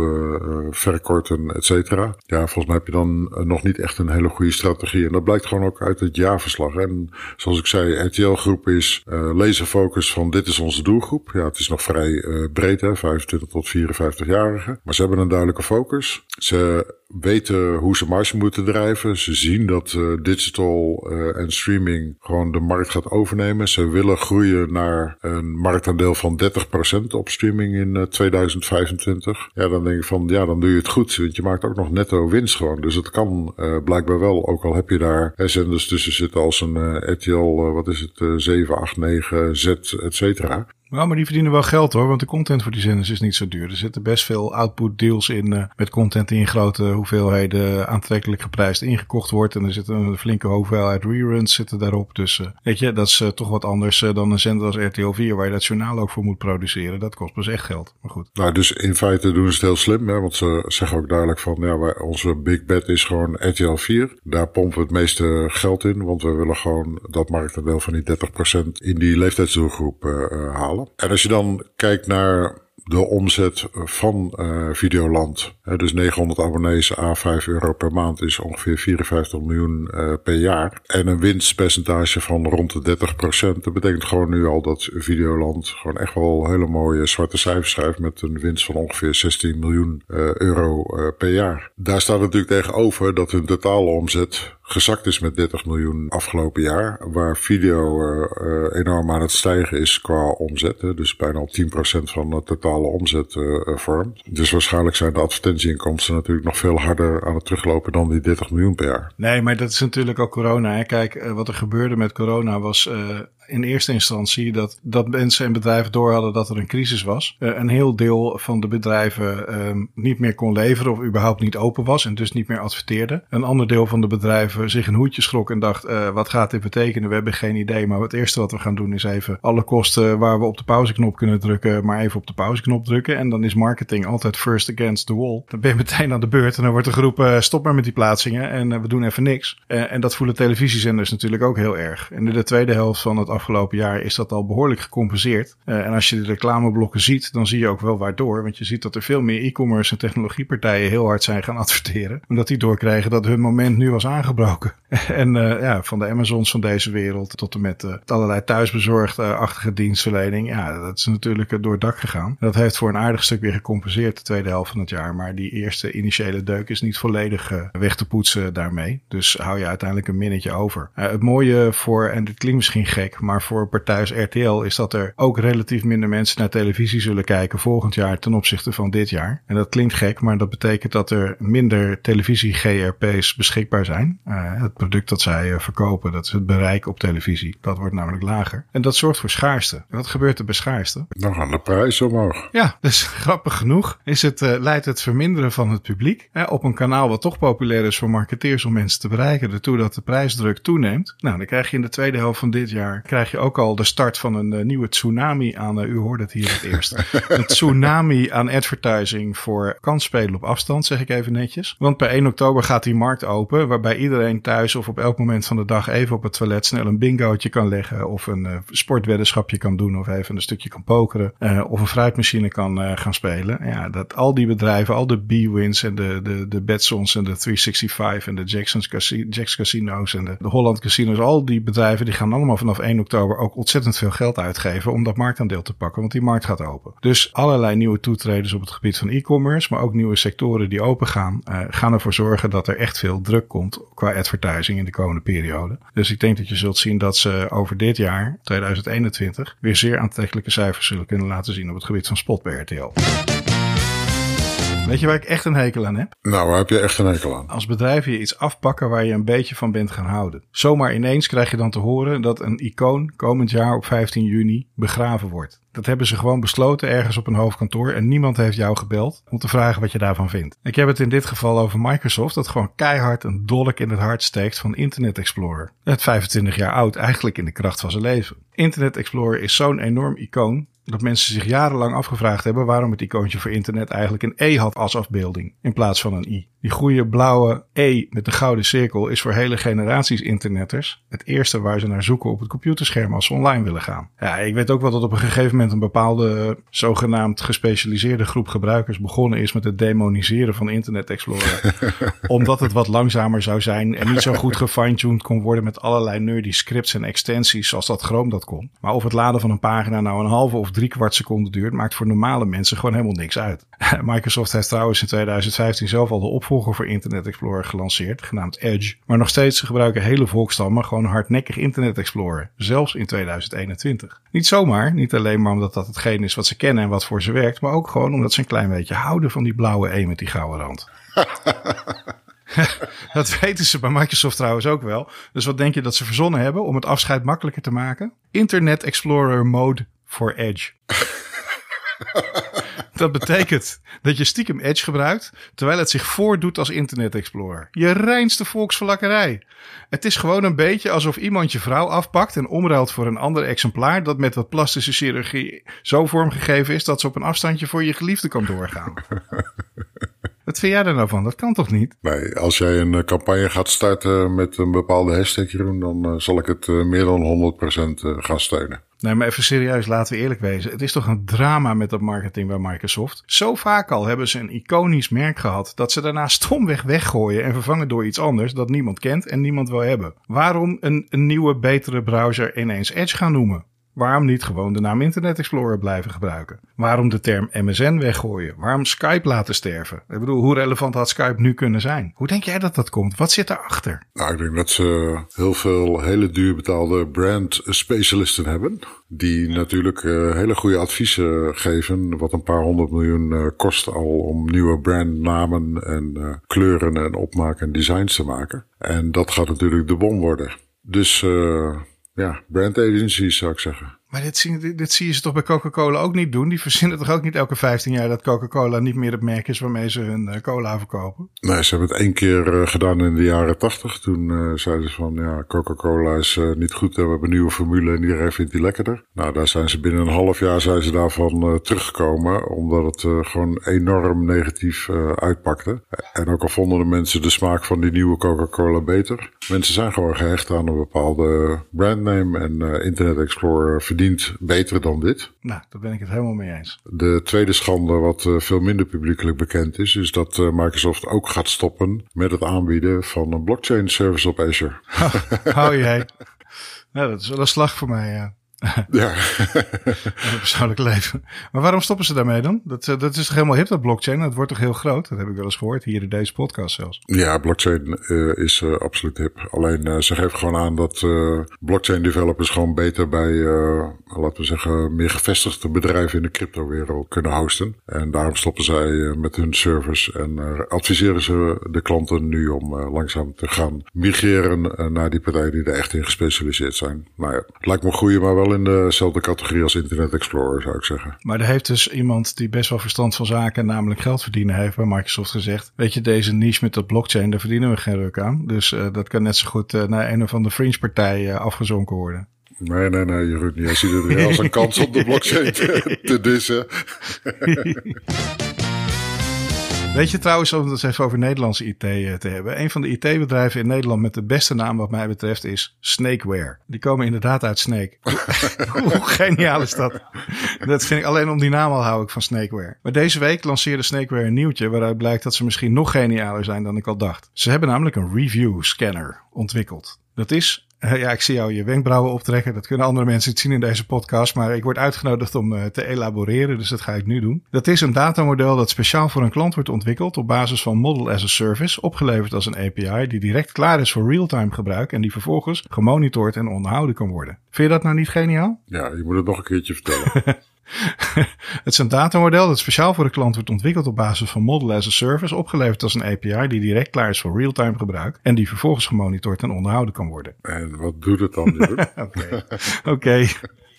verkorten, et cetera. Ja, volgens mij heb je dan nog niet echt een hele goede strategie. En dat blijkt gewoon ook uit het jaarverslag. En zoals ik zei, RTL Groep is laserfocus van dit is onze doelgroep. Ja, het is nog vrij uh, breed, hè, 25 tot 54-jarigen. Maar ze hebben een duidelijke focus. Ze weten hoe ze marge moeten drijven. Ze zien dat uh, digital uh, en streaming gewoon de markt gaat overnemen. Ze willen groeien naar een marktaandeel van 30% op streaming in uh, 2025. Ja, dan denk ik van, ja, dan doe je het goed. Want je maakt ook nog netto winst gewoon. Dus het kan blijkbaar wel, ook al heb je daar zenders tussen zitten als een RTL, wat is het, 7, 8, 9, Z, et cetera. Nou, maar die verdienen wel geld hoor, want de content voor die zenders is niet zo duur. Er zitten best veel output deals in uh, met content die in grote hoeveelheden aantrekkelijk geprijsd ingekocht wordt. En er zit een flinke hoeveelheid reruns zitten daarop. Dus uh, weet je, dat is uh, toch wat anders dan een zender als RTL 4 waar je dat journaal ook voor moet produceren. Dat kost dus echt geld. Maar goed. Nou, dus in feite doen ze het heel slim, hè, want ze zeggen ook duidelijk van ja, wij, onze big bet is gewoon RTL 4. Daar pompen we het meeste geld in, want we willen gewoon dat marktaandeel van die 30% in die leeftijdsdoelgroep halen. En als je dan kijkt naar de omzet van uh, Videoland. dus 900 abonnees a 5 euro per maand is ongeveer 54 miljoen uh, per jaar. En een winstpercentage van rond de 30 procent. Dat betekent gewoon nu al dat Videoland gewoon echt wel hele mooie zwarte cijfers schrijft met een winst van ongeveer 16 miljoen uh, euro per jaar. Daar staat natuurlijk tegenover dat hun totale omzet gezakt is met 30 miljoen afgelopen jaar. Waar video enorm aan het stijgen is qua omzet. Dus bijna op 10% van de totale omzet uh, vormt. Dus waarschijnlijk zijn de advertentieinkomsten natuurlijk nog veel harder aan het teruglopen dan die 30 miljoen per jaar. Nee, maar dat is natuurlijk ook corona. Hè. Kijk, wat er gebeurde met corona was in eerste instantie dat, dat mensen en bedrijven door hadden dat er een crisis was. Uh, een heel deel van de bedrijven uh, niet meer kon leveren of überhaupt niet open was en dus niet meer adverteerde. Een ander deel van de bedrijven zich een hoedje schrok en dacht, uh, wat gaat dit betekenen? We hebben geen idee, maar het eerste wat we gaan doen is even alle kosten waar we op de pauzeknop kunnen drukken, maar even op de pauzeknop drukken. En dan is marketing altijd first against the wall. Dan ben je meteen aan de beurt en dan wordt er geroepen, stop maar met die plaatsingen en we doen even niks. en dat voelen televisiezenders natuurlijk ook heel erg. En in de tweede helft van het afgelopen jaar is dat al behoorlijk gecompenseerd. Uh, en als je de reclameblokken ziet, dan zie je ook wel waardoor. Want je ziet dat er veel meer e-commerce en technologiepartijen heel hard zijn gaan adverteren. Omdat die doorkrijgen dat hun moment nu was aangebroken. en uh, ja, van de Amazons van deze wereld tot en met uh, allerlei thuisbezorgd-achtige dienstverlening. Ja, dat is natuurlijk door het dak gegaan. Dat heeft voor een aardig stuk weer gecompenseerd de tweede helft van het jaar. Maar die eerste initiële deuk is niet volledig weg te poetsen daarmee. Dus hou je uiteindelijk een minnetje over. het mooie voor, en dit klinkt misschien gek, voor partij als RTL is dat er ook relatief minder mensen naar televisie zullen kijken volgend jaar ten opzichte van dit jaar. En dat klinkt gek, maar dat betekent dat er minder televisie-GRP's beschikbaar zijn. Uh, het product dat zij uh, verkopen, dat is het bereik op televisie. Dat wordt namelijk lager. En dat zorgt voor schaarste. En wat gebeurt er bij schaarste? Dan gaan de prijzen omhoog. Ja, dus grappig genoeg is het, uh, leidt het verminderen van het publiek op een kanaal wat toch populair is voor marketeers om mensen te bereiken, ertoe dat de prijsdruk toeneemt. Nou, dan krijg je in de tweede helft van dit jaar krijg je ook al de start van een uh, nieuwe tsunami aan, uh, u hoorde het hier het eerst, een tsunami aan advertising voor kansspelen op afstand, zeg ik even netjes. Want per 1 oktober gaat die markt open, waarbij iedereen thuis of op elk moment van de dag even op het toilet snel een bingootje kan leggen of een uh, sportweddenschapje kan doen of even een stukje kan pokeren of een fruitmachine kan gaan spelen. Ja, dat al die bedrijven, al de B-Wins en de, de, de Betsons en de 365 en de Jackson's Casi Jacks Casinos en de, de Holland Casinos, al die bedrijven die gaan allemaal vanaf 1 oktober ook ontzettend veel geld uitgeven om dat marktaandeel te pakken, want die markt gaat open. Dus allerlei nieuwe toetreders op het gebied van e-commerce, maar ook nieuwe sectoren die open gaan, uh, gaan ervoor zorgen dat er echt veel druk komt qua advertising in de komende periode. Dus ik denk dat je zult zien dat ze over dit jaar, 2021, weer zeer aantrekkelijke cijfers zullen kunnen laten zien op het gebied van spot bij RTL. Weet je waar ik echt een hekel aan heb? Nou, waar heb je echt een hekel aan? Als bedrijven je iets afpakken waar je een beetje van bent gaan houden. Zomaar ineens krijg je dan te horen dat een icoon komend jaar op 15 juni begraven wordt. Dat hebben ze gewoon besloten ergens op een hoofdkantoor en niemand heeft jou gebeld om te vragen wat je daarvan vindt. Ik heb het in dit geval over Microsoft dat gewoon keihard een dolk in het hart steekt van Internet Explorer. Het 25 jaar oud, eigenlijk in de kracht van zijn leven. Internet Explorer is zo'n enorm icoon dat mensen zich jarenlang afgevraagd hebben waarom het icoontje voor internet eigenlijk een E had als afbeelding in plaats van een I. Die goede blauwe E met de gouden cirkel is voor hele generaties internetters het eerste waar ze naar zoeken op het computerscherm als ze online willen gaan. Ja, ik weet ook wel dat op een gegeven moment een bepaalde zogenaamd gespecialiseerde groep gebruikers begonnen is met het demoniseren van Internet Explorer. omdat het wat langzamer zou zijn en niet zo goed gefine-tuned kon worden met allerlei nerdy scripts en extensies zoals dat Chrome dat kon. Maar of het laden van een pagina nou een halve of drie kwart seconde duurt, maakt voor normale mensen gewoon helemaal niks uit. Microsoft heeft trouwens in 2015 zelf al de opvolger voor Internet Explorer gelanceerd, genaamd Edge. Maar nog steeds gebruiken hele volkstammen gewoon hardnekkig Internet Explorer, zelfs in 2021. Niet zomaar, niet alleen maar omdat dat hetgeen is wat ze kennen en wat voor ze werkt, maar ook gewoon omdat ze een klein beetje houden van die blauwe E met die gouden rand. dat weten ze bij Microsoft trouwens ook wel. Dus wat denk je dat ze verzonnen hebben om het afscheid makkelijker te maken? Internet Explorer Mode voor Edge. Dat betekent dat je stiekem Edge gebruikt, terwijl het zich voordoet als Internet Explorer. Je reinste volksverlakkerij. Het is gewoon een beetje alsof iemand je vrouw afpakt en omruilt voor een ander exemplaar dat met wat plastische chirurgie zo vormgegeven is dat ze op een afstandje voor je geliefde kan doorgaan. Wat vind jij er nou van? Dat kan toch niet? Nee, als jij een eh, campagne gaat starten met een bepaalde hashtag, Jeroen, dan uh, zal ik het uh, meer dan 100% gaan steunen. Nee, maar even serieus, laten we eerlijk wezen. Het is toch een drama met dat marketing bij Microsoft. Zo vaak al hebben ze een iconisch merk gehad dat ze daarna stomweg weggooien en vervangen door iets anders dat niemand kent en niemand wil hebben. Waarom een, een nieuwe, betere browser ineens Edge gaan noemen? Waarom niet gewoon de naam Internet Explorer blijven gebruiken? Waarom de term MSN weggooien? Waarom Skype laten sterven? Ik bedoel, hoe relevant had Skype nu kunnen zijn? Hoe denk jij dat dat komt? Wat zit erachter? Nou, ik denk dat ze heel veel hele duur betaalde brand specialisten hebben. Die natuurlijk uh, hele goede adviezen geven. Wat een paar honderd miljoen uh, kost al om nieuwe brandnamen en uh, kleuren en opmaken en designs te maken. En dat gaat natuurlijk de bom worden. Dus ja, brand agencies zou ik zeggen. Maar dit zie, zie je ze toch bij Coca-Cola ook niet doen? Die verzinnen toch ook niet elke 15 jaar dat Coca-Cola niet meer het merk is waarmee ze hun uh, cola verkopen? Nee, ze hebben het één keer uh, gedaan in de jaren 80. Toen uh, zeiden ze van ja, Coca-Cola is niet goed we hebben een nieuwe formule en iedereen vindt die lekkerder. Nou, daar zijn ze binnen een half jaar zijn ze daarvan teruggekomen. Omdat het gewoon enorm negatief uitpakte. En ook al vonden de mensen de smaak van die nieuwe Coca-Cola beter. Mensen zijn gewoon gehecht aan een bepaalde brandname en Internet Explorer verdient beter dan dit. Nou, daar ben ik het helemaal mee eens. De tweede schande, wat uh, veel minder publiekelijk bekend is, is dat uh, Microsoft ook gaat stoppen met het aanbieden van een blockchain service op Azure. Hou jij. Nou, dat is wel een slag voor mij, ja. Ja. in persoonlijk leven. Maar waarom stoppen ze daarmee dan? Dat, eh, dat is toch helemaal hip, dat blockchain? Dat wordt toch heel groot? Dat heb ik wel eens gehoord, hier in deze podcast zelfs. Ja, blockchain uh, is uh, absoluut hip. Alleen uh, ze geven gewoon aan dat blockchain developers gewoon beter bij, laten we zeggen, meer gevestigde bedrijven in de crypto-wereld kunnen hosten. En daarom stoppen zij met hun servers en adviseren ze de klanten nu om langzaam te gaan migreren naar die partijen die er echt in gespecialiseerd zijn. Nou ja, het lijkt me een goede, maar wel in dezelfde categorie als Internet Explorer, zou ik zeggen. Maar er heeft dus iemand die best wel verstand van zaken, namelijk geld verdienen, heeft bij Microsoft gezegd. Weet je, deze niche met dat blockchain, daar verdienen we geen ruk aan. Dus uh, dat kan net zo goed uh, naar een of andere fringe partij uh, afgezonken worden. Nee, nee, nee, Jeroen. Jij ziet het weer als een kans om de blockchain te, te dissen. Weet je trouwens, om het even over Nederlandse IT uh, te hebben. Een van de IT-bedrijven in Nederland met de beste naam wat mij betreft is Snakeware. Die komen inderdaad uit Snake. Hoe geniaal is dat? Dat vind ik alleen om die naam al hou ik van Snakeware. Maar deze week lanceerde Snakeware een nieuwtje waaruit blijkt dat ze misschien nog genialer zijn dan ik al dacht. Ze hebben namelijk een review scanner ontwikkeld. Dat is ja, ik zie jou je wenkbrauwen optrekken. Dat kunnen andere mensen niet zien in deze podcast. Maar ik word uitgenodigd om uh, te elaboreren. Dus dat ga ik nu doen. Dat is een datamodel dat speciaal voor een klant wordt ontwikkeld. op basis van Model as a Service. Opgeleverd als een API. die direct klaar is voor real-time gebruik. en die vervolgens gemonitord en onderhouden kan worden. Vind je dat nou niet geniaal? Ja, je moet het nog een keertje vertellen. het is een datamodel dat speciaal voor de klant wordt ontwikkeld op basis van Model as a Service, opgeleverd als een API die direct klaar is voor real-time gebruik en die vervolgens gemonitord en onderhouden kan worden. En wat doet het dan? Oké. Oké.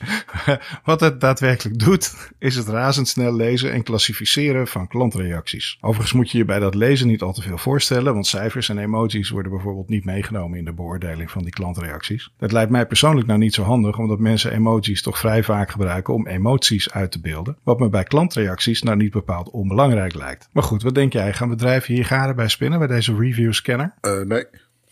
Wat het daadwerkelijk doet, is het razendsnel lezen en klassificeren van klantreacties. Overigens moet je je bij dat lezen niet al te veel voorstellen, want cijfers en emoties worden bijvoorbeeld niet meegenomen in de beoordeling van die klantreacties. Dat lijkt mij persoonlijk nou niet zo handig, omdat mensen emoties toch vrij vaak gebruiken om emoties uit te beelden, wat me bij klantreacties nou niet bepaald onbelangrijk lijkt. Maar goed, wat denk jij? Gaan bedrijven hier garen bij spinnen bij deze review scanner? Uh, nee.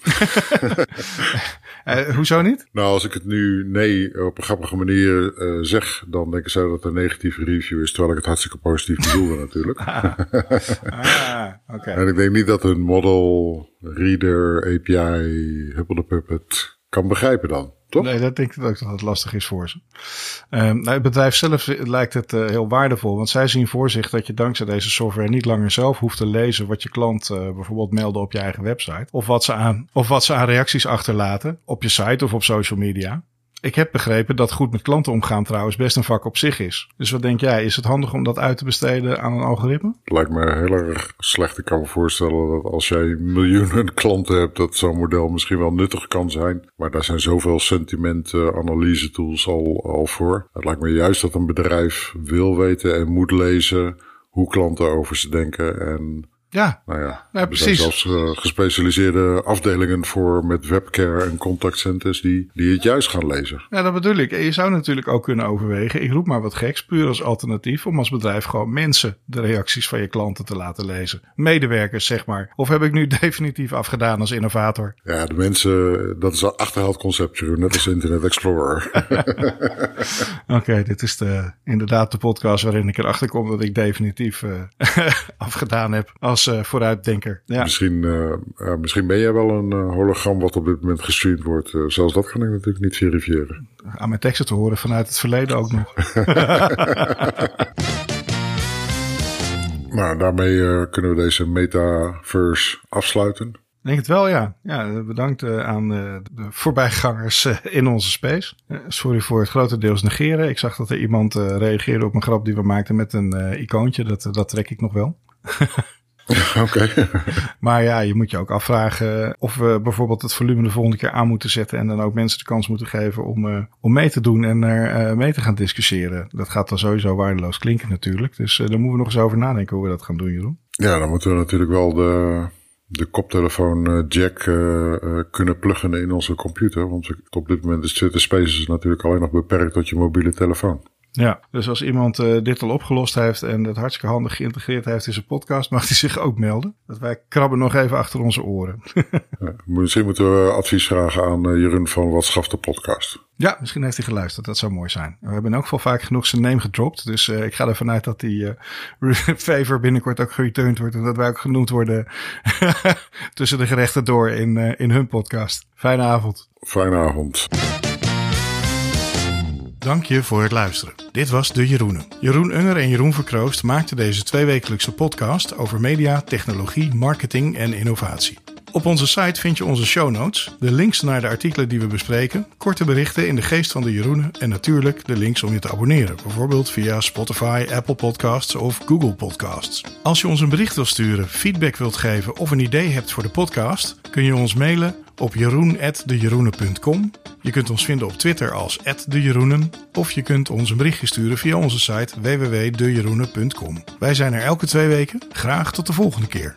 uh, hoezo niet? Nou, als ik het nu nee op een grappige manier uh, zeg, dan denken zij dat het een negatieve review is, terwijl ik het hartstikke positief bedoelde natuurlijk. ah, ah okay. En ik denk niet dat hun model, reader, API, Hubble Puppet kan begrijpen dan. Toch? Nee, dat denk ik ook dat het lastig is voor ze. Um, nou, het bedrijf zelf lijkt het uh, heel waardevol, want zij zien voor zich dat je dankzij deze software niet langer zelf hoeft te lezen wat je klant uh, bijvoorbeeld meldde op je eigen website. Of wat, ze aan, of wat ze aan reacties achterlaten op je site of op social media. Ik heb begrepen dat goed met klanten omgaan trouwens best een vak op zich is. Dus wat denk jij? Is het handig om dat uit te besteden aan een algoritme? Lijkt me heel erg slecht. Ik kan me voorstellen dat als jij miljoenen klanten hebt, dat zo'n model misschien wel nuttig kan zijn. Maar daar zijn zoveel sentiment-analyse tools al, al voor. Het lijkt me juist dat een bedrijf wil weten en moet lezen hoe klanten over ze denken en Ja, Nou ja, Ja, er precies. zijn zelfs eh, gespecialiseerde afdelingen voor met webcare en contactcenters die, die het juist gaan lezen. Ja, dat bedoel ik. En je zou natuurlijk ook kunnen overwegen, ik roep maar wat geks, puur als alternatief, om als bedrijf gewoon mensen de reacties van je klanten te laten lezen. Medewerkers, zeg maar. Of heb ik nu definitief afgedaan als innovator? Ja, de mensen, dat is een achterhaald concept, net als Internet Explorer. Oké, dit is de, inderdaad de podcast waarin ik erachter kom dat ik definitief eh, afgedaan heb als eh, vooruitdenker. Ja. Misschien, eh, eh, misschien ben jij wel een hologram wat op dit moment gestreamd wordt. Zelfs dat kan ik natuurlijk niet verifiëren. aan mijn teksten te horen vanuit het verleden ook nog. Maar daarmee kunnen we deze metaverse afsluiten. Ik denk het wel, ja. ja bedankt aan de voorbijgangers in onze space. Sorry voor het grotendeels negeren. Ik zag dat er iemand reageerde op een grap die we maakten met een icoontje. Dat, dat trek ik nog wel. Oké. Maar ja, je moet je ook afvragen of we bijvoorbeeld het volume de volgende keer aan moeten zetten. En dan ook mensen de kans moeten geven om, eh, om mee te doen en er eh, mee te gaan discussiëren. Dat gaat dan sowieso waardeloos klinken natuurlijk. Dus eh, daar moeten we nog eens over nadenken hoe we dat gaan doen, Jeroen. Ja, dan moeten we natuurlijk wel de, de koptelefoon jack kunnen pluggen in onze computer. Want op dit moment is Twitter Spaces natuurlijk alleen nog beperkt tot je mobiele telefoon. Ja, dus als iemand eh, dit al opgelost heeft en het hartstikke handig geïntegreerd heeft in zijn podcast, mag hij zich ook melden. Dat wij krabben nog even achter onze oren. Ja, misschien moeten we advies vragen aan eh, Jeroen van Wat schaft de podcast. ja, misschien heeft hij geluisterd. Dat zou mooi zijn. We hebben elk geval vaak genoeg zijn name gedropt. Dus eh, ik ga ervan uit dat die eh, favor binnenkort ook gereturned wordt. En dat wij ook genoemd worden tussen de gerechten door in, in hun podcast. Fijne avond. Fijne avond. Dank je voor het luisteren. Dit was De Jeroenen. Jeroen Unger en Jeroen Verkroost maakten deze tweewekelijkse podcast over media, technologie, marketing en innovatie. Op onze site vind je onze show notes, de links naar de artikelen die we bespreken, korte berichten in de geest van de Jeroenen en natuurlijk de links om je te abonneren, bijvoorbeeld via Spotify, Apple Podcasts of Google Podcasts. Als je ons een bericht wilt sturen, feedback wilt geven of een idee hebt voor de podcast, kun je ons mailen op jeroen.dejeroenen.com. Je kunt ons vinden op Twitter als @dejeroenen of je kunt ons een berichtje sturen via onze site www.dejeroenen.com. Wij zijn er elke twee weken. Graag tot de volgende keer.